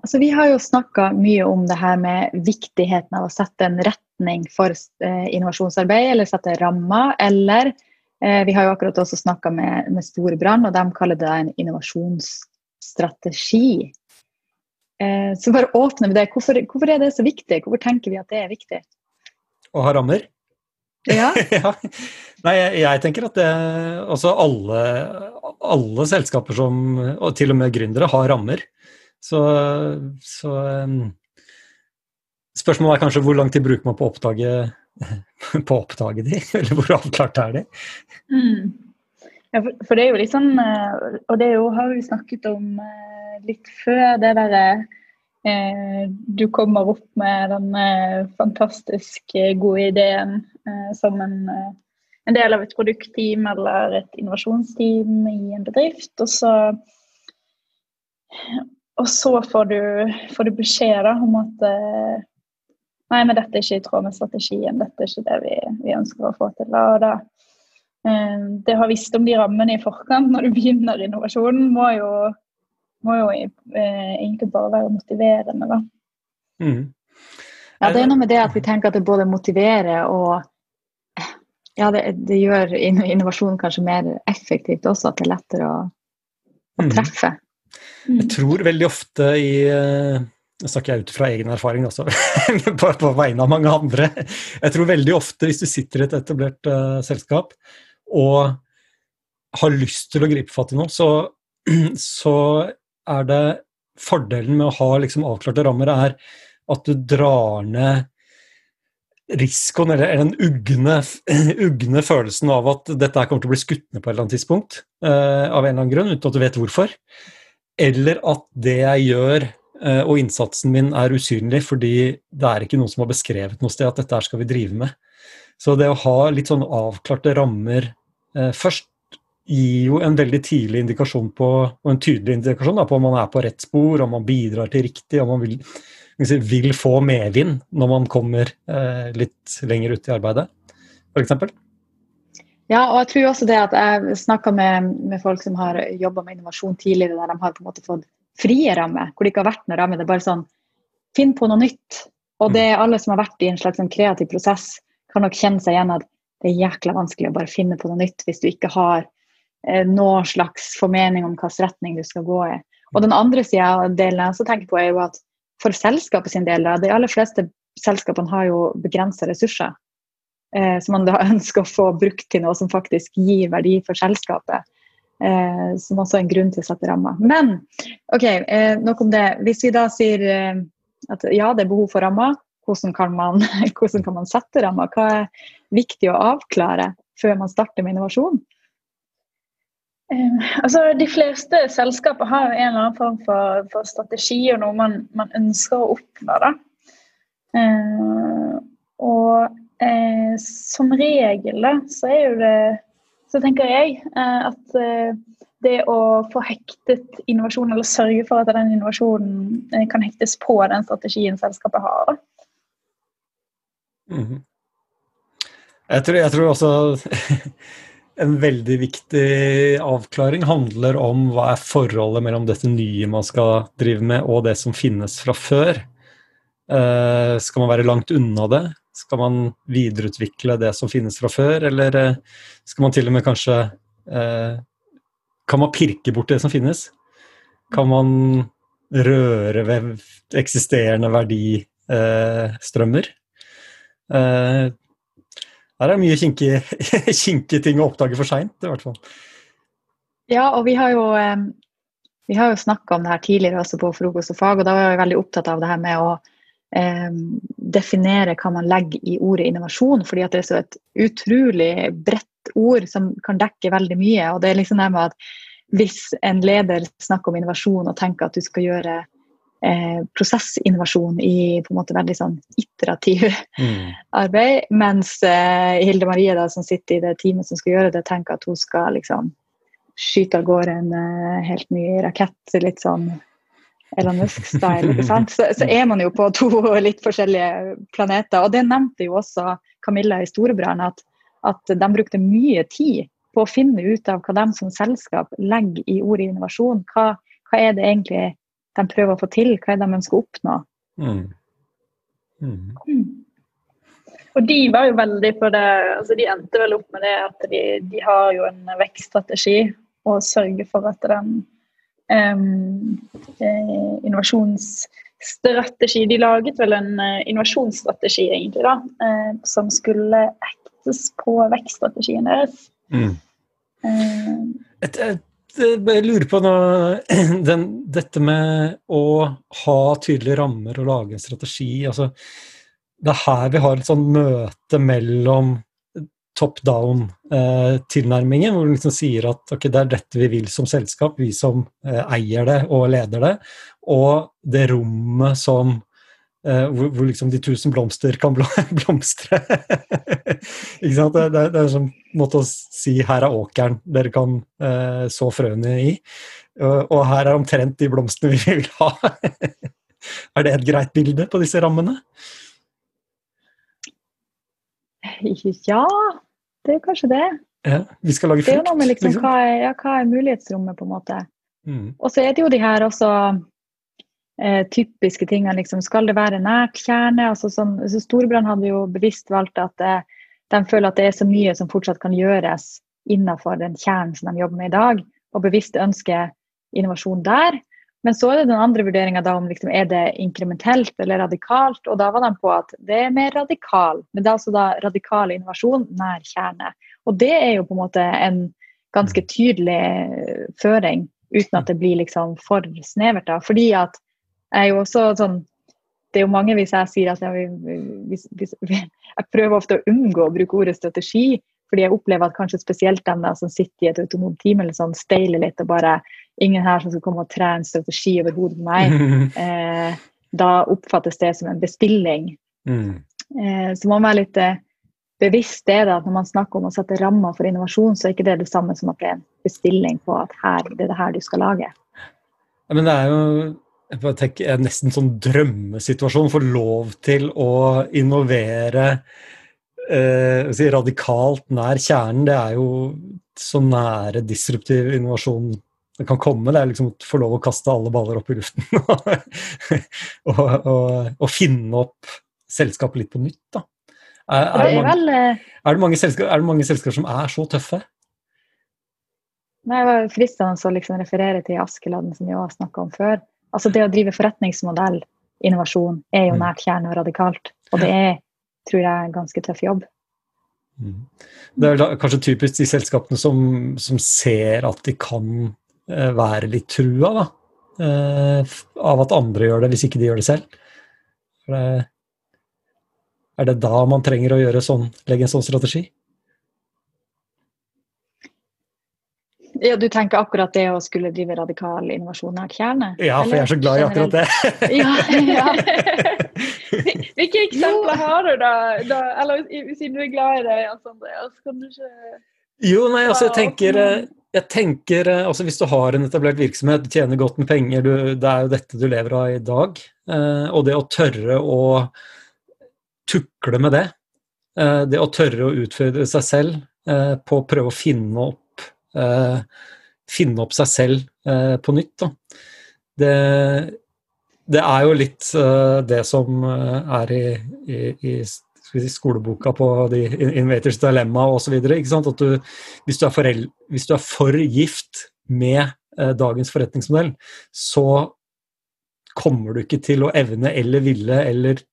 Altså, vi har jo snakka mye om det her med viktigheten av å sette en retning for eh, innovasjonsarbeid, eller sette rammer. Eller eh, vi har jo akkurat også snakka med, med Storebrand, og de kaller det en innovasjonsstrategi. Eh, så bare åpne med det. Hvorfor, hvorfor, er det så viktig? Hvorfor tenker vi at det er viktig? Å ha rammer? Ja. ja. Nei, jeg, jeg, tenker at det Altså alle, alle selskaper som Og til og med gründere har rammer. Så, så um, Spørsmålet er kanskje hvor lang tid bruker man på å oppdage, på å oppdage de, eller hvor avklart er de? Mm. Ja, for, for, det er jo litt sånn eh, Og det jo, har vi snakket om eh, litt før, det derre eh, Du kommer opp med den fantastisk gode ideen som en, en, del av et produktteam eller et innovasjonsteam i en bedrift, og så og så får du, får du beskjed da, om at uh, nei, men dette er ikke i tråd med strategien. Dette er ikke det vi, vi ønsker å få til. Og da, uh, det å ha visst om de rammene i forkant når du begynner innovasjonen, må jo, må jo uh, egentlig bare være motiverende. da. Mm. Ja, det er noe med det at vi tenker at det både motiverer og ja, det, det gjør innovasjon kanskje mer effektivt også, at det er lettere å, å mm. treffe. Mm. Jeg tror veldig ofte i eh, Nå snakker jeg ut fra egen erfaring, også, på, på, vegne av mange andre. Jeg tror veldig ofte hvis du sitter i et etablert uh, selskap og har lyst til å gripe fatt i noe, så, så er det fordelen med å ha liksom, avklarte rammer er at du drar ned risikoen, eller, eller den ugne, ugne, følelsen av at dette kommer til å bli skutt ned på et eller annet tidspunkt, uh, av en eller annen grunn, uten at du vet hvorfor eller at det jeg gjør eh, og innsatsen min er usynlig fordi det er ikke noen som har beskrevet noe sted at dette her skal vi drive med. Så det å ha litt sånn avklarte rammer eh, først gir jo en veldig tidlig indikasjon på, og en tydelig indikasjon da, på om man er på rett spor, om man bidrar til riktig, om man vil, vil få medvind når man kommer eh, litt lenger ut i arbeidet, f.eks. Ja, og jeg tror også det at jeg snakka med, med, folk som har jobba med innovasjon tidligere, der de har på en måte fått frie rammer, hvor det ikke har vært noen ramme. Det er bare sånn Finn på noe nytt. Og det er alle som har vært i en slags en kreativ prosess, kan nok kjenne seg igjen at det er jækla vanskelig å bare finne på noe nytt hvis du ikke har eh, noen slags formening om hvilken retning du skal gå i. Og den andre sida av delen jeg også tenker på, er jo at for selskapet sin del, de aller fleste selskapene har jo begrensa ressurser eh, som man da ønsker å få brukt til noe som faktisk gir verdi for selskapet. Eh, som også er en grunn til å sette rammer. Men ok, eh, nok om det. Hvis vi da sier eh, at ja, det er behov for rammer, hvordan kan man, hvordan kan man sette rammer? Hva er viktig å avklare før man starter med innovasjon? Um, altså, De fleste selskaper har en eller annen form for, for strategi og noe man, man ønsker å oppnå. da. Eh, og Eh, som regel da, så er jo det Så tenker jeg eh, at eh, det å få hektet innovasjon, eller sørge for at den innovasjonen eh, kan hektes på den strategien selskapet har. Mm -hmm. jeg, tror, jeg tror også en veldig viktig avklaring handler om hva er forholdet mellom dette nye man skal drive med, og det som finnes fra før. Uh, skal man være langt unna det? Skal man videreutvikle det som finnes fra før, eller eh, skal man til og med kanskje eh, Kan man pirke bort det som finnes? Kan man røre ved eksisterende verdistrømmer? Eh, her er det mye kinkige ting å oppdage for seint, i hvert fall. Ja, og vi har jo, eh, vi har jo snakka om det her tidligere også på Frokost og fag, og da var jeg veldig opptatt av det her med å eh, definere hva man legger i ordet innovasjon, fordi at det er så et utrolig bredt ord som kan dekke veldig mye. og det er liksom det med at Hvis en leder snakker om innovasjon og tenker at du skal gjøre eh, prosessinnovasjon i på en måte veldig sånn iterativ mm. arbeid, mens eh, Hilde Marie da, som sitter i det teamet som skal gjøre det, tenker at hun skal liksom skyte av gårde en uh, helt ny rakett litt sånn Elon Musk-style. ikke sant? Så, så, er man jo på to litt forskjellige planeter. Og det nevnte jo også Camilla i Storebrand, at, at de brukte mye tid på å finne ut av hva de som selskap legger i ordet innovasjon. Hva, hva er det egentlig de prøver å få til, hva er det de ønsker å oppnå. Mm. Mm. Mm. Og de var jo veldig på det altså De endte vel opp med det at de, de har jo en vekststrategi og sørger for at den innovasjonsstrategi De laget vel en uh, innovasjonsstrategi, egentlig, da, uh, som skulle ektes på vekststrategien deres. Mm. Et, et, jeg lurer på nå, den, dette med å ha tydelige rammer og lage en strategi. altså Det er her vi har et sånn møte mellom top down-tilnærmingen, eh, hvor du liksom sier at okay, det er dette vi vil som selskap, vi som eh, eier det og leder det, og det rommet som eh, hvor, hvor, liksom de tusen blomster kan blomstre. Ikke sant? Det, det, det er en sånn måte å si 'her er åkeren dere kan så frøene i', og her er omtrent de blomstene vi vil ha. er det et greit bilde på disse rammene? Ja, det er jo kanskje det. Ja, vi skal lage frukt. Det er jo noe med liksom, liksom. Hva, er, ja, hva, er, mulighetsrommet, på en måte. Mm. Og så er det jo de her også eh, typiske tingene. Liksom, skal det være nært kjerne? Altså, sånn, så Storbrann hadde jo bevisst valgt at eh, de føler at det er så mye som fortsatt kan gjøres innenfor den kjernen som de jobber med i dag, og bevisst ønsker innovasjon der. Men så er det den andre vurderinga om liksom, er det inkrementelt eller radikalt. Og da var de på at det er mer radikal. Men det er altså da radikal innovasjon nær kjerne. Og det er jo på en måte en ganske tydelig eh, føring, uten at det blir liksom for snevert. da. Fordi at jeg er jo også sånn det er jo mange hvis jeg sier at jeg, hvis, hvis, jeg prøver ofte å unngå å bruke ordet strategi, fordi jeg opplever at kanskje spesielt dem som sitter i et autonomt team eller sånn, steiler litt og bare ingen her som skal komme og trene strategi over hodet på meg. Eh, da oppfattes det som en bestilling. Mm. Eh, så man være litt eh, bevisst det da, at når man snakker om å sette rammer for innovasjon, så er ikke det det samme som at det er en bestilling på at her, det er det her du skal lage. Ja, men det er jo tenker, en nesten sånn drømmesituasjon. Få lov til å innovere eh, si radikalt nær kjernen. Det er jo så nære disruptiv innovasjon det kan komme. Det er liksom å få lov å kaste alle baller opp i luften og, og, og, finne opp selskapet litt på nytt. da. Er, er, det, mange, eh, er det, mange selskap, er det mange selskaper som er så tøffe? Nei, Det var fristende å liksom referere til Askeladden, som vi har snakka om før. Altså Det å drive forretningsmodell, innovasjon, er jo mm. nært kjerne og radikalt. Og det er, tror jeg, en ganske tøff jobb. Mm. Det er kanskje typisk de selskapene som, som ser at de kan være litt trua da, eh, av at andre gjør det, hvis ikke de gjør det selv. Er det da man trenger å gjøre sånn, legge en sånn strategi? Ja, Du tenker akkurat det å skulle drive radikal innovasjon nært kjerne? Ja, for jeg er så glad i akkurat det. ja, ja. Hvilke eksempler har du, da? da? Eller siden du er glad i det, Andreas, kan du ikke Jo, nei, altså jeg tenker jeg tenker, eh, altså Hvis du har en etablert virksomhet, du tjener godt med penger, du, det er jo dette du lever av i dag. Eh, og det å tørre å tukle med det, eh, det å tørre å utfordre seg selv eh, på å prøve å finne opp, eh, finne opp seg selv eh, på nytt, det, det, er jo litt det som er i, i, i si, skoleboka på de Innovators Dilemma osv. Hvis, hvis, hvis du er for gift med eh, dagens forretningsmodell, så kommer du ikke til å evne eller ville eller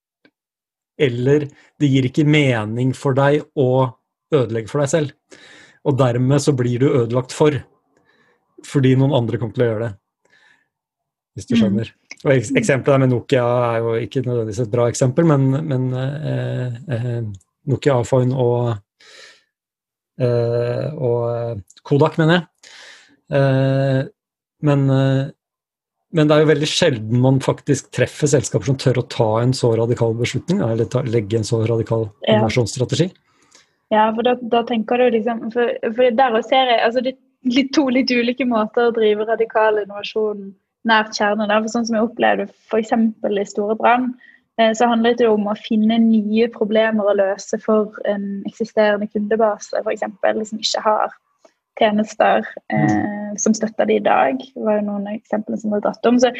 Eller det gir ikke mening for deg å ødelegge for deg selv. Og dermed så blir du ødelagt for. Fordi noen andre kommer til å gjøre det. Hvis du mm. Og Eksempelet med Nokia er jo ikke nødvendigvis et bra eksempel, men, men eh, eh, Nokia Afon og, eh, og Kodak, mener jeg. Eh, men, eh, men, det er jo veldig sjelden man faktisk treffer selskaper som tør å ta en så radikal beslutning, eller ta, legge en så radikal innovasjonsstrategi. Ja, for da, da, tenker du liksom For, for der ser jeg altså, de, to litt ulike måter å drive radikal innovasjon på nært kjernen. For sånn som jeg opplevde f.eks. i Store brann, eh, så handlet det om å finne nye problemer å løse for en eksisterende kundebase, f.eks. som ikke har tjenester eh, som støtter det i dag. Det var jo noen eksempler som ble dratt om. Så,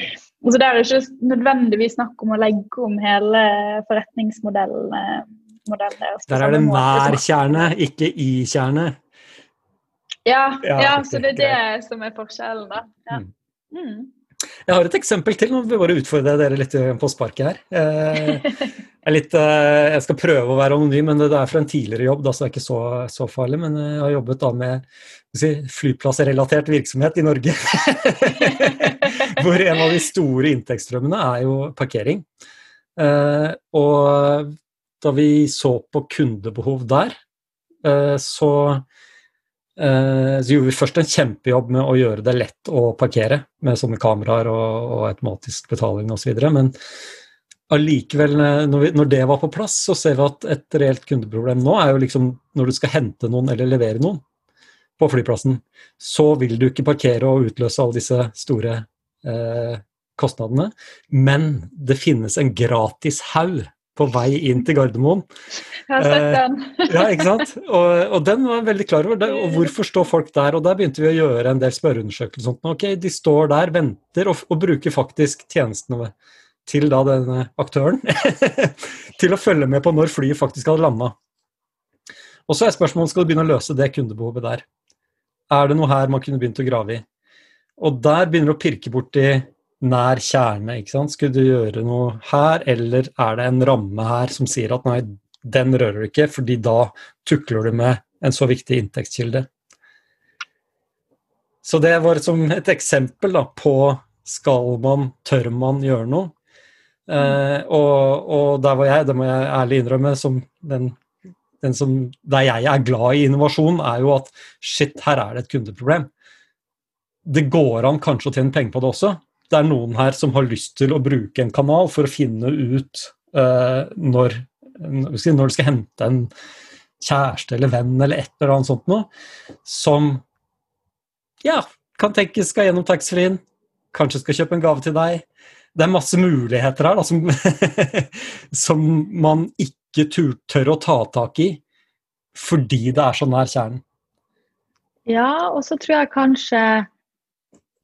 så det er ikke nødvendigvis snakk om å legge om hele forretningsmodellen. deres. Der er det nær kjerne, ikke i kjerne. Ja, ja, ja så det er det som er forskjellen, da. Ja. Mm. Jeg har et eksempel til. Nå vil jeg bare utfordre dere litt på sparket her. Eh, jeg, litt, eh, jeg, skal prøve å være anonym, men det er fra en tidligere jobb, da, så det er ikke så, så farlig. Men jeg har jobbet da med si, flyplassrelatert virksomhet i Norge. Hvor en av de store inntektsstrømmene er jo parkering. Eh, og da vi så på kundebehov der, så Eh, så gjorde vi først en kjempejobb med å gjøre det lett å parkere med sånne kameraer og, og automatisk betaling osv. Men allikevel, eh, når, når, det var på plass, så ser vi at et reelt kundeproblem nå er jo liksom når du skal hente noen eller levere noen på flyplassen, så vil du ikke parkere og utløse alle disse store eh, kostnadene. Men det finnes en gratis haug på vei inn til Gardermoen. Jeg har sett den. Eh, ja, ikke sant? Og, og, den var jeg veldig klar over. Det, Og hvorfor står folk der? Og der begynte vi å gjøre en del spørreundersøkelser. Ok, De står der, venter og, og bruker faktisk tjenestene til da denne aktøren til å følge med på når flyet faktisk hadde landa. Og så er spørsmålet skal du begynne å løse det kundebehovet der. Er det noe her man kunne begynt å grave i? Og der begynner du å pirke borti nær kjerne. ikke sant? Skulle du gjøre noe her, eller er det en ramme her som sier at nei, den rører du ikke, fordi da tukler du med en så viktig inntektskilde. Så det var som et eksempel da, på skal man, tør man gjøre noe? Eh, og, og, der var jeg, det må jeg ærlig innrømme, som den, den som, der jeg er glad i innovasjon, er jo at shit, her er det et kundeproblem. Det går an kanskje å tjene penger på det også, det er noen her som har lyst til å bruke en kanal for å finne ut uh, når, når du skal hente en kjæreste eller venn eller et eller annet sånt noe, som ja, kan tenkes skal gjennom taxfree-en, kanskje skal kjøpe en gave til deg. Det er masse muligheter her da, som, som man ikke tør å ta tak i fordi det er så nær kjernen. Ja, og så tror jeg kanskje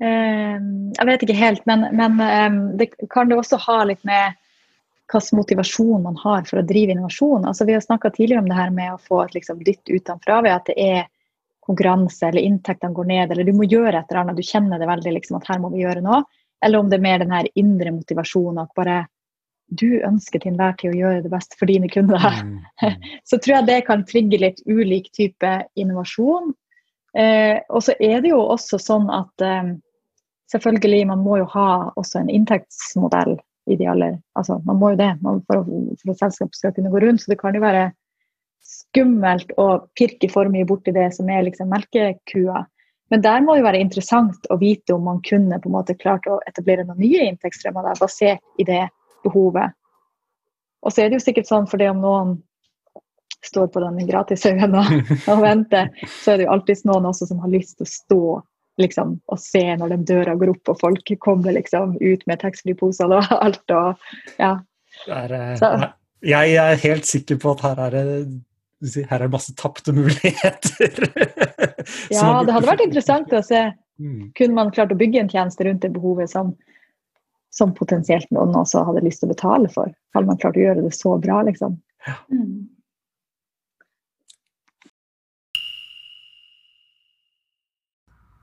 jeg vet ikke helt, men, men ehm, det kan det også ha litt med hvilken motivasjon man har for å drive innovasjon. Altså, vi har snakka tidligere om det her med å få et liksom, dytt utenfra ved at det er konkurranse eller inntektene går ned, eller du må gjøre et eller annet. Du kjenner det veldig liksom, at her må vi gjøre noe. Eller om det er mer den her indre motivasjonen at bare du ønsker til enhver tid å gjøre det best for dine kunder. Mm, mm. Så tror jeg det kan trigge litt ulik type innovasjon. Eh, og så er det jo også sånn at eh, selvfølgelig, man må jo ha også en inntektsmodell i de aller Altså, man må jo det man, for, for, at selskapet skal kunne gå rundt. Så det kan jo være skummelt å pirke for mye borti det som er liksom melkekua. Men der må det være interessant å vite om man kunne på en måte klart å etablere noen nye inntektsstrømmer der, basert i det behovet. Og så er det jo sikkert sånn for det om noen står på den gratishaugen og, og venter, så er det jo alltid noen også som har lyst til å stå liksom, å se når den døra går opp og folk kommer liksom ut med taxfree-poser og alt. og ja. Er, eh, jeg er helt sikker på at her er det her er masse tapte muligheter. ja, det hadde vært interessant å se. Mm. Kunne man klart å bygge en tjeneste rundt det behovet som, som potensielt noen også hadde lyst til å betale for? Hadde man klart å gjøre det så bra, liksom? Ja. Mm.